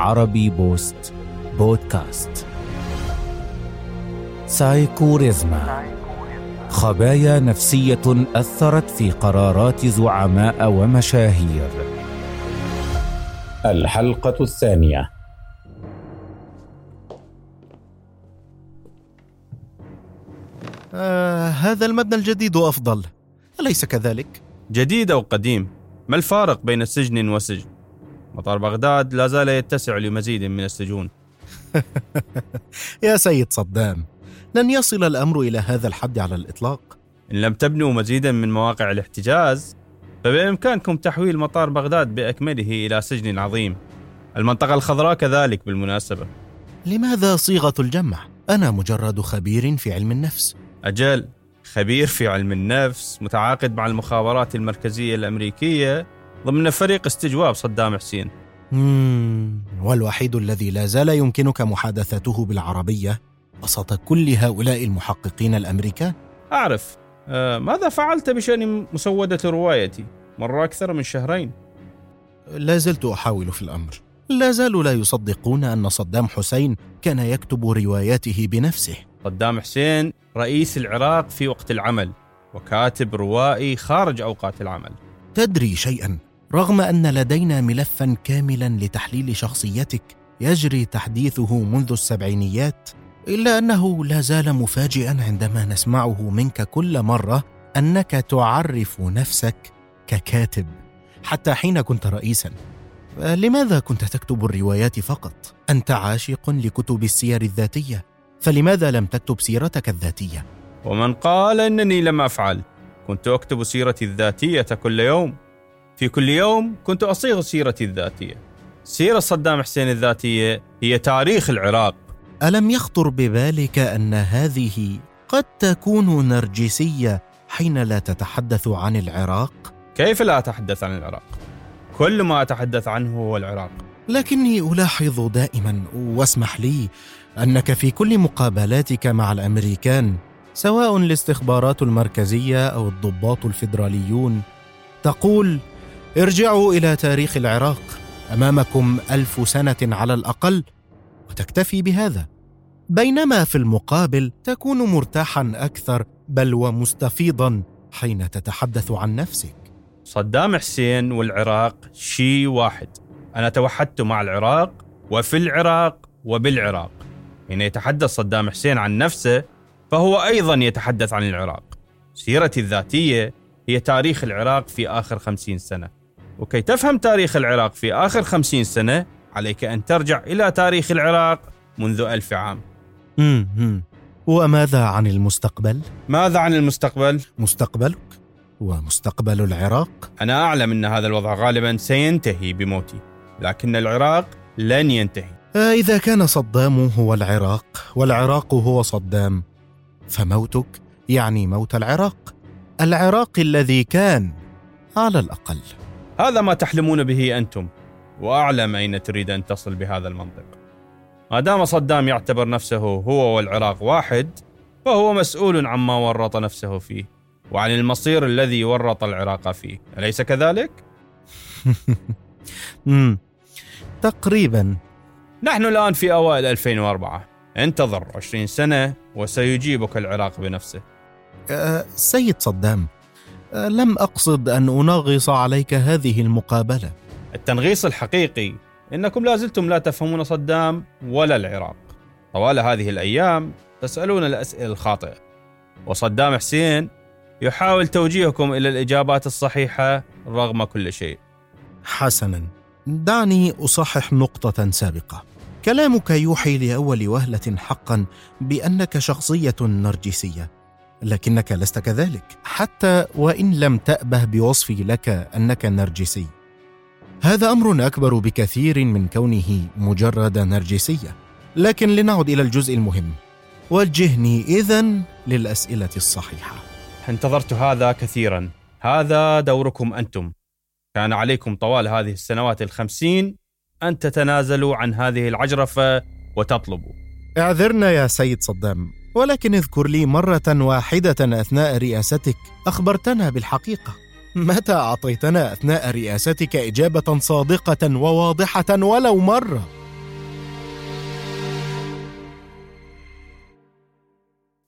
عربي بوست بودكاست. سايكوريزما خبايا نفسية أثرت في قرارات زعماء ومشاهير. الحلقة الثانية. آه هذا المبنى الجديد أفضل. أليس كذلك؟ جديد أو قديم ما الفارق بين سجن وسجن؟ مطار بغداد لا زال يتسع لمزيد من السجون. يا سيد صدام لن يصل الأمر إلى هذا الحد على الإطلاق؟ إن لم تبنوا مزيدا من مواقع الاحتجاز فبإمكانكم تحويل مطار بغداد بأكمله إلى سجن عظيم. المنطقة الخضراء كذلك بالمناسبة. لماذا صيغة الجمع؟ أنا مجرد خبير في علم النفس. أجل خبير في علم النفس متعاقد مع المخابرات المركزية الأمريكية ضمن فريق استجواب صدام حسين. مم. والوحيد الذي لا زال يمكنك محادثته بالعربية وسط كل هؤلاء المحققين الأمريكان أعرف. آه ماذا فعلت بشأن مسودة روايتي؟ مر أكثر من شهرين. لا زلت أحاول في الأمر. لا زالوا لا يصدقون أن صدام حسين كان يكتب رواياته بنفسه. صدام حسين رئيس العراق في وقت العمل وكاتب روائي خارج أوقات العمل. تدري شيئا؟ رغم أن لدينا ملفا كاملا لتحليل شخصيتك يجري تحديثه منذ السبعينيات إلا أنه لا زال مفاجئا عندما نسمعه منك كل مرة أنك تعرف نفسك ككاتب حتى حين كنت رئيسا. لماذا كنت تكتب الروايات فقط؟ أنت عاشق لكتب السير الذاتية فلماذا لم تكتب سيرتك الذاتية؟ ومن قال إنني لم أفعل كنت أكتب سيرتي الذاتية كل يوم. في كل يوم كنت أصيغ سيرتي الذاتية. سيرة صدام حسين الذاتية هي تاريخ العراق. ألم يخطر ببالك أن هذه قد تكون نرجسية حين لا تتحدث عن العراق؟ كيف لا أتحدث عن العراق؟ كل ما أتحدث عنه هو العراق. لكني ألاحظ دائما واسمح لي أنك في كل مقابلاتك مع الأمريكان سواء الاستخبارات المركزية أو الضباط الفيدراليون تقول ارجعوا إلى تاريخ العراق أمامكم ألف سنة على الأقل وتكتفي بهذا. بينما في المقابل تكون مرتاحا أكثر بل ومستفيضا حين تتحدث عن نفسك. صدام حسين والعراق شيء واحد. أنا توحدت مع العراق وفي العراق وبالعراق. حين يتحدث صدام حسين عن نفسه فهو أيضا يتحدث عن العراق. سيرتي الذاتية هي تاريخ العراق في آخر خمسين سنة. وكي تفهم تاريخ العراق في آخر خمسين سنة عليك أن ترجع إلى تاريخ العراق منذ ألف عام مم. وماذا عن المستقبل؟ ماذا عن المستقبل؟ مستقبلك ومستقبل العراق؟ أنا أعلم أن هذا الوضع غالبا سينتهي بموتي لكن العراق لن ينتهي آه، إذا كان صدام هو العراق والعراق هو صدام فموتك يعني موت العراق العراق الذي كان على الأقل هذا ما تحلمون به أنتم. وأعلم أين تريد أن تصل بهذا المنطق. ما دام صدام يعتبر نفسه هو والعراق واحد فهو مسؤول عما ورط نفسه فيه وعن المصير الذي ورط العراق فيه. أليس كذلك؟ تقريبا. نحن الآن في أوائل 2004 انتظر 20 سنة وسيجيبك العراق بنفسه. أه سيد صدام لم أقصد أن أنغص عليك هذه المقابلة. التنغيص الحقيقي إنكم لا زلتم لا تفهمون صدام ولا العراق. طوال هذه الأيام تسألون الأسئلة الخاطئة. وصدام حسين يحاول توجيهكم إلى الإجابات الصحيحة رغم كل شيء. حسنا. دعني أصحح نقطة سابقة. كلامك يوحي لأول وهلة حقا بأنك شخصية نرجسية. لكنك لست كذلك. حتى وإن لم تأبه بوصفي لك أنك نرجسي. هذا أمر أكبر بكثير من كونه مجرد نرجسية. لكن لنعد إلى الجزء المهم. وجهني اذا للأسئلة الصحيحة. انتظرت هذا كثيرا. هذا دوركم أنتم. كان عليكم طوال هذه السنوات الخمسين أن تتنازلوا عن هذه العجرفة وتطلبوا. اعذرنا يا سيد صدام. ولكن اذكر لي مرة واحدة أثناء رئاستك أخبرتنا بالحقيقة. متى أعطيتنا أثناء رئاستك إجابة صادقة وواضحة ولو مرة؟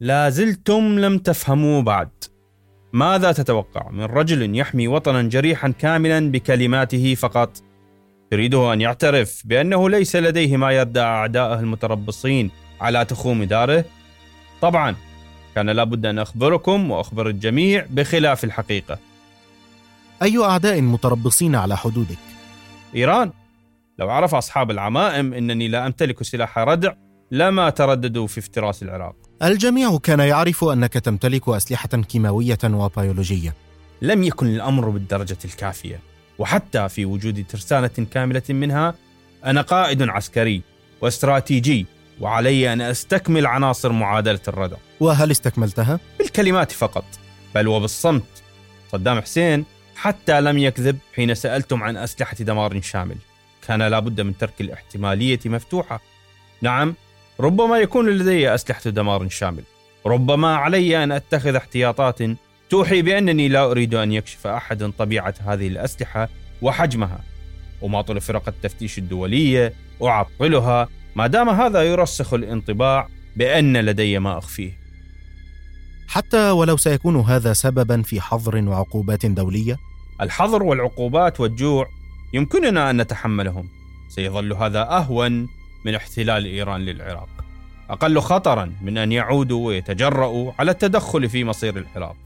لا زلتم لم تفهموا بعد. ماذا تتوقع من رجل يحمي وطنا جريحا كاملا بكلماته فقط؟ يريده أن يعترف بأنه ليس لديه ما يدعى أعدائه المتربصين على تخوم داره طبعا كان لابد أن أخبركم وأخبر الجميع بخلاف الحقيقة. أي أعداء متربصين على حدودك؟ إيران لو عرف أصحاب العمائم إنني لا أمتلك سلاح ردع لما ترددوا في افتراس العراق. الجميع كان يعرف أنك تمتلك أسلحة كيماوية وبيولوجية. لم يكن الأمر بالدرجة الكافية وحتى في وجود ترسانة كاملة منها أنا قائد عسكري واستراتيجي وعلي أن أستكمل عناصر معادلة الردع وهل استكملتها؟ بالكلمات فقط بل وبالصمت. صدام حسين حتى لم يكذب حين سألتم عن أسلحة دمار شامل. كان لابد من ترك الاحتمالية مفتوحة. نعم ربما يكون لدي أسلحة دمار شامل. ربما علي أن أتخذ احتياطات توحي بأنني لا أريد أن يكشف أحد طبيعة هذه الأسلحة وحجمها. أماطل فرق التفتيش الدولية أعطلها ما دام هذا يرسخ الانطباع بأن لدي ما أخفيه. حتى ولو سيكون هذا سببا في حظر وعقوبات دولية؟ الحظر والعقوبات والجوع يمكننا أن نتحملهم. سيظل هذا أهون من احتلال إيران للعراق. أقل خطرا من أن يعودوا ويتجرؤوا على التدخل في مصير العراق.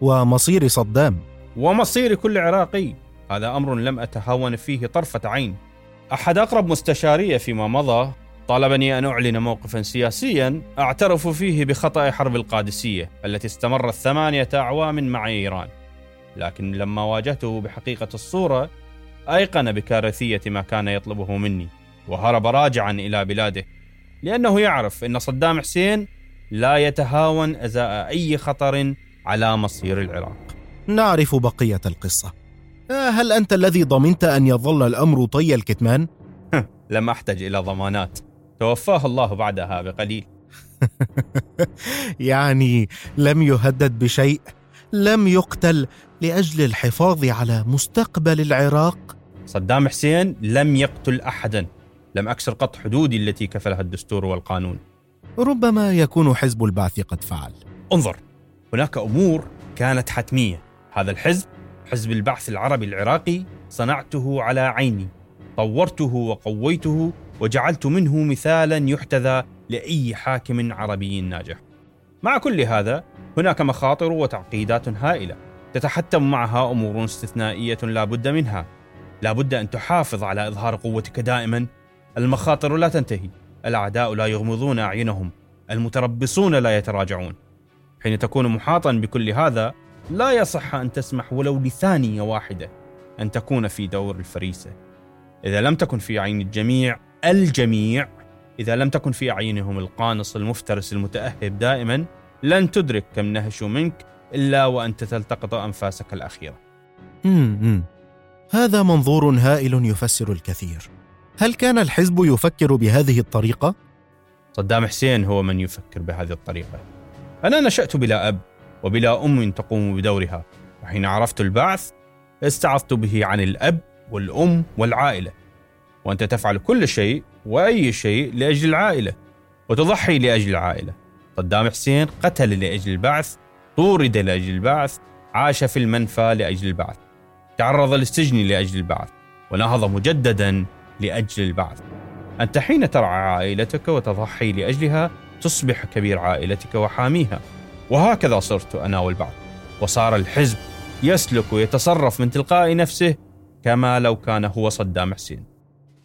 ومصير صدام. ومصير كل عراقي. هذا أمر لم اتهاون فيه طرفة عين. أحد أقرب مستشاري فيما مضى طالبني أن أعلن موقفا سياسيا أعترف فيه بخطأ حرب القادسية التي استمرت ثمانيه أعوام مع إيران. لكن لما واجهته بحقيقة الصورة أيقن بكارثية ما كان يطلبه مني وهرب راجعا إلى بلاده لأنه يعرف أن صدام حسين لا يتهاون أزاء أي خطر على مصير العراق. نعرف بقية القصة. آه، هل أنت الذي ضمنت أن يظل الأمر طي الكتمان؟ لم أحتج إلى ضمانات. توفاه الله بعدها بقليل. يعني لم يهدد بشيء؟ لم يقتل لأجل الحفاظ على مستقبل العراق؟ صدام حسين لم يقتل احدا. لم أكسر قط حدودي التي كفلها الدستور والقانون. ربما يكون حزب البعث قد فعل. انظر هناك أمور كانت حتمية. هذا الحزب حزب البعث العربي العراقي صنعته على عيني طورته وقويته وجعلت منه مثالا يحتذى لأي حاكم عربي ناجح. مع كل هذا هناك مخاطر وتعقيدات هائلة تتحتم معها أمور استثنائية لا بد منها. لا بد أن تحافظ على إظهار قوتك دائما. المخاطر لا تنتهي. الأعداء لا يغمضون أعينهم. المتربصون لا يتراجعون. حين تكون محاطا بكل هذا لا يصح أن تسمح ولو لثانية واحدة أن تكون في دور الفريسة. إذا لم تكن في عين الجميع الجميع إذا لم تكن في اعينهم القانص المفترس المتأهب دائما لن تدرك كم نهشوا منك إلا وأنت تلتقط أنفاسك الأخيرة. مم. هذا منظور هائل يفسر الكثير. هل كان الحزب يفكر بهذه الطريقة؟ صدام حسين هو من يفكر بهذه الطريقة. أنا نشأت بلا أب. وبلا أم تقوم بدورها. وحين عرفت البعث استعظت به عن الأب والأم والعائلة. وأنت تفعل كل شيء وأي شيء لأجل العائلة وتضحي لأجل العائلة. صدام حسين قتل لأجل البعث طورد لأجل البعث عاش في المنفى لأجل البعث. تعرض للسجن لأجل البعث ونهض مجددا لأجل البعث. أنت حين ترعى عائلتك وتضحي لأجلها تصبح كبير عائلتك وحاميها. وهكذا صرت أنا والبعث وصار الحزب يسلك ويتصرف من تلقاء نفسه كما لو كان هو صدام حسين.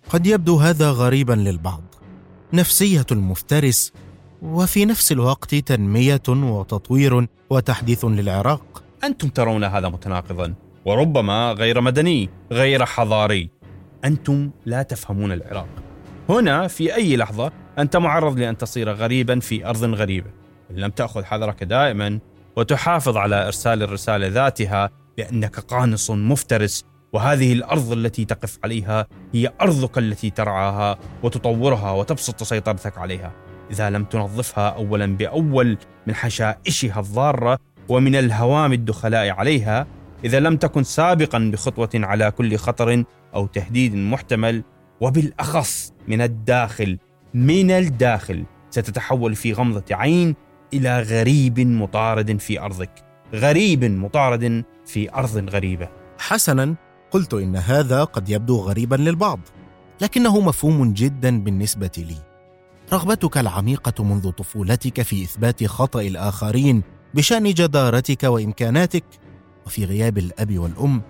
قد يبدو هذا غريبا للبعض. نفسية المفترس وفي نفس الوقت تنمية وتطوير وتحديث للعراق. أنتم ترون هذا متناقضا وربما غير مدني غير حضاري. أنتم لا تفهمون العراق. هنا في أي لحظة أنت معرض لأن تصير غريبا في أرض غريبة. إن لم تأخذ حذرك دائما وتحافظ على إرسال الرسالة ذاتها لأنك قانص مفترس وهذه الأرض التي تقف عليها هي أرضك التي ترعاها وتطورها وتبسط سيطرتك عليها. إذا لم تنظفها أولا بأول من حشائشها الضارة ومن الهوام الدخلاء عليها إذا لم تكن سابقا بخطوة على كل خطر أو تهديد محتمل وبالأخص من الداخل من الداخل ستتحول في غمضة عين إلى غريب مطارد في أرضك. غريب مطارد في أرض غريبة. حسنا قلت إن هذا قد يبدو غريبا للبعض لكنه مفهوم جدا بالنسبة لي. رغبتك العميقة منذ طفولتك في إثبات خطأ الآخرين بشأن جدارتك وإمكاناتك وفي غياب الأب والأم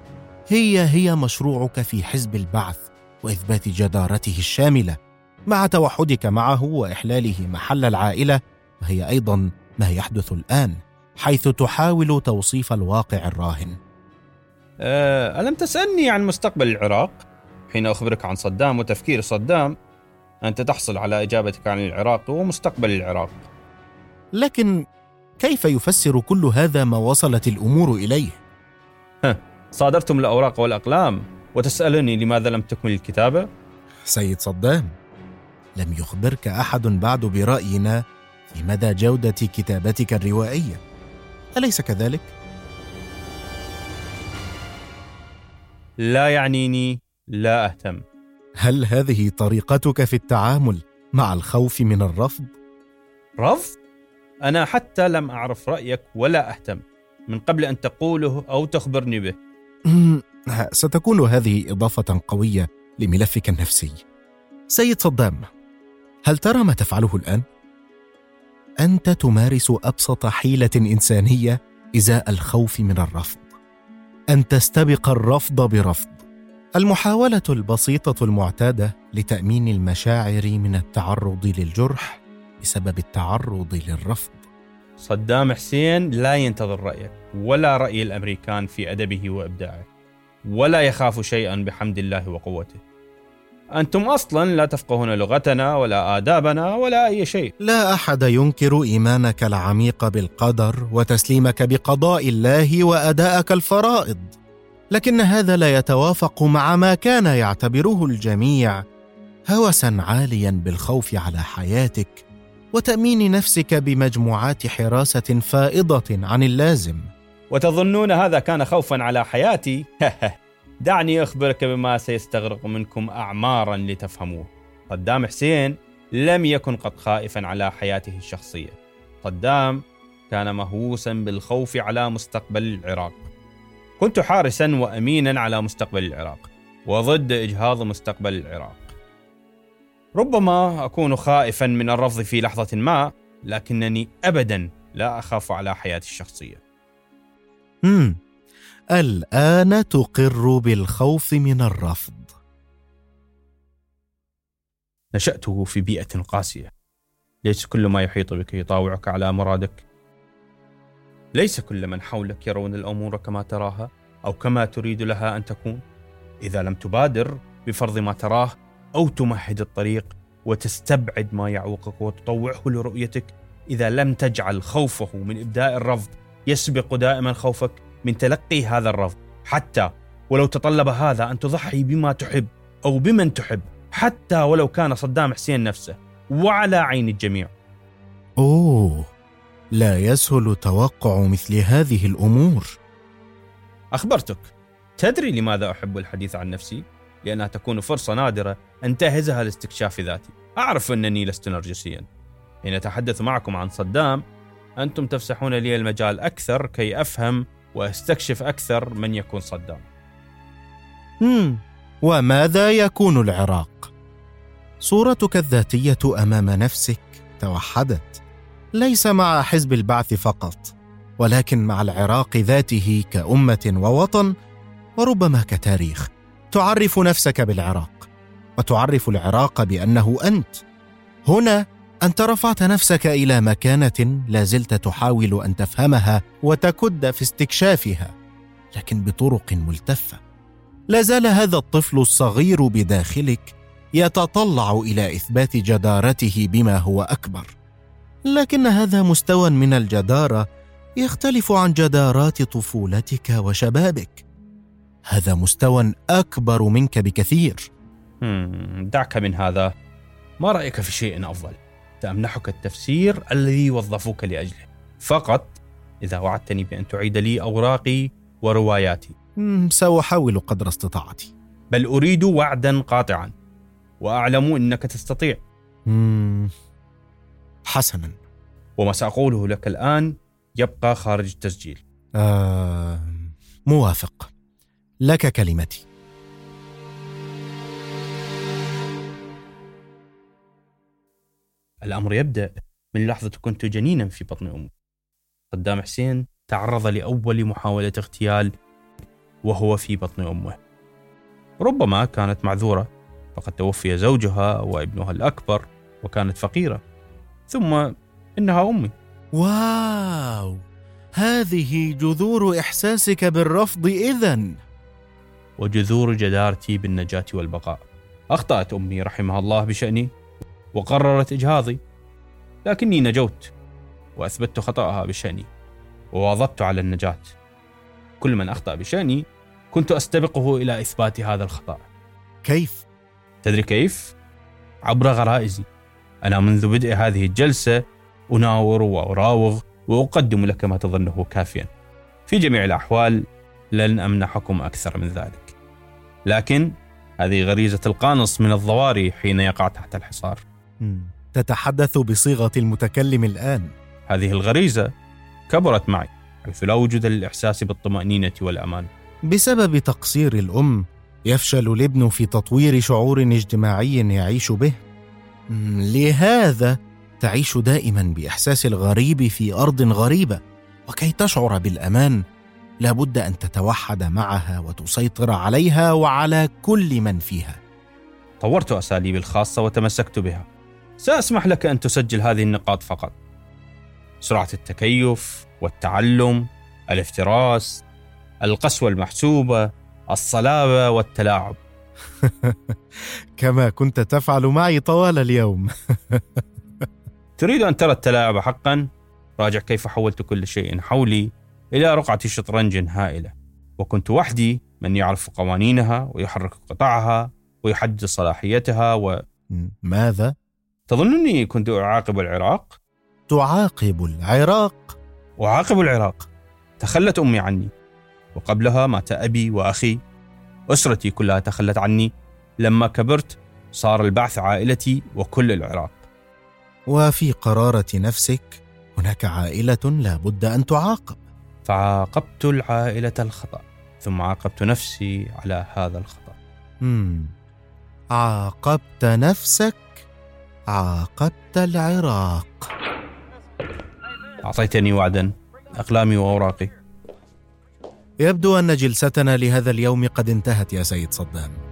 هي هي مشروعك في حزب البعث وإثبات جدارته الشاملة مع توحدك معه وإحلاله محل العائلة وهي أيضا ما يحدث الآن حيث تحاول توصيف الواقع الراهن أه ألم تسألني عن مستقبل العراق؟ حين أخبرك عن صدام وتفكير صدام أنت تحصل على إجابتك عن العراق ومستقبل العراق لكن كيف يفسر كل هذا ما وصلت الأمور إليه صادرتم الأوراق والأقلام وتسألني لماذ لم تكمل الكتابة؟ سيد صدام لم يخبرك أحد بعد برأينا في مدى جودة كتابتك الروائية. أليس كذلك؟ لا يعنيني لا أهتم. هل هذه طريقتك في التعامل مع الخوف من الرفض؟ رفض؟ أنا حتى لم أعرف رأيك ولا أهتم. من قبل أن تقوله أو تخبرني به. ستكون هذه إضافة قوية لملفك النفسي. سيد صدام هل ترى ما تفعله الآن؟ أنت تمارس أبسط حيلة إنسانية إزاء الخوف من الرفض. أن تستبق الرفض برفض. المحاولة البسيطة المعتادة لتأمين المشاعر من التعرض للجرح بسبب التعرض للرفض. صدام حسين لا ينتظر رأيك ولا رأي الأمريكان في أدبه وإبداعه ولا يخاف شيئا بحمد الله وقوته. أنتم أصلا لا تفقهون لغتنا ولا آدابنا ولا أي شيء. لا أحد ينكر إيمانك العميق بالقدر وتسليمك بقضاء الله وأداءك الفرائض. لكن هذا لا يتوافق مع ما كان يعتبره الجميع هوسا عاليا بالخوف على حياتك وتأمين نفسك بمجموعات حراسة فائضة عن اللازم. وتظنون هذا كان خوفا على حياتي؟ دعني أخبرك بما سيستغرق منكم أعمارا لتفهموه. صدام حسين لم يكن قد خائفا على حياته الشخصية. صدام كان مهووسا بالخوف على مستقبل العراق. كنت حارسا وأمينا على مستقبل العراق وضد إجهاض مستقبل العراق. ربما أكون خائفا من الرفض في لحظة ما لكنني أبدا لا أخاف على حياتي الشخصية. الآن تقر بالخوف من الرفض. نشأت في بيئة قاسية. ليس كل ما يحيط بك يطاوعك على مرادك. ليس كل من حولك يرون الأمور كما تراها أو كما تريد لها أن تكون. إذا لم تبادر بفرض ما تراه أو تمهد الطريق وتستبعد ما يعوقك وتطوعه لرؤيتك إذا لم تجعل خوفه من إبداء الرفض يسبق دائما خوفك. من تلقي هذا الرفض. حتى ولو تطلب هذا أن تضحي بما تحب أو بمن تحب حتى ولو كان صدام حسين نفسه وعلى عين الجميع. أوه لا يسهل توقع مثل هذه الأمور. أخبرتك تدري لماذا أحب الحديث عن نفسي؟ لأنها تكون فرصة نادرة أنتهزها لاستكشاف ذاتي. أعرف أنني لست نرجسيا. حين أتحدث معكم عن صدام أنتم تفسحون لي المجال أكثر كي أفهم وأستكشف أكثر من يكون صدام. هم وماذا يكون العراق؟ صورتك الذاتية أمام نفسك توحدت. ليس مع حزب البعث فقط ولكن مع العراق ذاته كأمة ووطن وربما كتاريخ. تعرف نفسك بالعراق وتعرف العراق بأنه أنت. هنا انت رفعت نفسك إلى مكانة لا زلت تحاول أن تفهمها وتكد في استكشافها لكن بطرق ملتفة. لا زال هذا الطفل الصغير بداخلك يتطلع إلى إثبات جدارته بما هو أكبر. لكن هذا مستوى من الجدارة يختلف عن جدارات طفولتك وشبابك. هذا مستوى أكبر منك بكثير. دعك من هذا. ما رأيك في شيء أفضل؟ سأمنحك التفسير الذي وظفوك لأجله. فقط إذا وعدتني بأن تعيد لي أوراقي ورواياتي. مم، سأحاول قدر استطاعتي. بل أريد وعدا قاطعا وأعلم أنك تستطيع. حسنا. وما سأقوله لك الآن يبقى خارج التسجيل. آه موافق. لك كلمتي. الأمر يبدأ من لحظة كنت جنينا في بطن أمي. صدام حسين تعرض لأول محاولة اغتيال وهو في بطن أمه. ربما كانت معذورة فقد توفي زوجها وابنها الأكبر وكانت فقيرة. ثم إنها أمي. واو! هذه جذور إحساسك بالرفض إذن. وجذور جدارتي بالنجاة والبقاء. أخطأت أمي رحمها الله بشأني. وقررت إجهاضي لكني نجوت وأثبتت خطأها بشأني وواظبت على النجاة كل من أخطأ بشأني كنت أستبقه إلى إثبات هذا الخطأ كيف؟ تدري كيف؟ عبر غرائزي أنا منذ بدء هذه الجلسة أناور وأراوغ وأقدم لك ما تظنه كافيا في جميع الأحوال لن أمنحكم أكثر من ذلك لكن هذه غريزة القانص من الضواري حين يقع تحت الحصار. تتحدث بصيغة المتكلم الآن. هذه الغريزة كبرت معي حيث لا وجود للإحساس بالطمأنينة والأمان. بسبب تقصير الأم يفشل الابن في تطوير شعور اجتماعي يعيش به. لهذا تعيش دائما بإحساس الغريب في أرض غريبة. وكي تشعر بالأمان لابد أن تتوحد معها وتسيطر عليها وعلى كل من فيها. طورت أساليبي الخاصة وتمسكت بها. سأسمح لك أن تسجل هذه النقاط فقط. سرعة التكيف والتعلم الافتراس القسوة المحسوبة الصلابة والتلاعب. كما كنت تفعل معي طوال اليوم. تريد أن ترى التلاعب حقا؟ راجع كيف حولت كل شيء حولي إلى رقعة شطرنج هائلة. وكنت وحدي من يعرف قوانينها ويحرك قطعها ويحدد صلاحيتها و... ماذا؟ تظنني كنت أعاقب العراق؟ تعاقب العراق. أعاقب العراق. تخلت أمي عني. وقبلها مات أبي وأخي. أسرتي كلها تخلت عني. لما كبرت صار البعث عائلتي وكل العراق. وفي قرارة نفسك هناك عائلة لا بد أن تعاقب. فعاقبت العائلة الخطأ ثم عاقبت نفسي على هذا الخطأ. مم. عاقبت نفسك؟ عاقبت العراق. أعطيتني وعدا أقلامي وأوراقي. يبدو أن جلستنا لهذا اليوم قد انتهت يا سيد صدام.